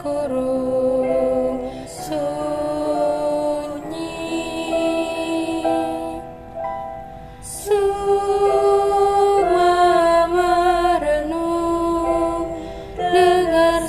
terkurung sunyi. Semua merenung dengar